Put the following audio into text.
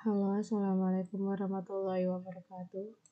Halo, assalamualaikum warahmatullahi wabarakatuh.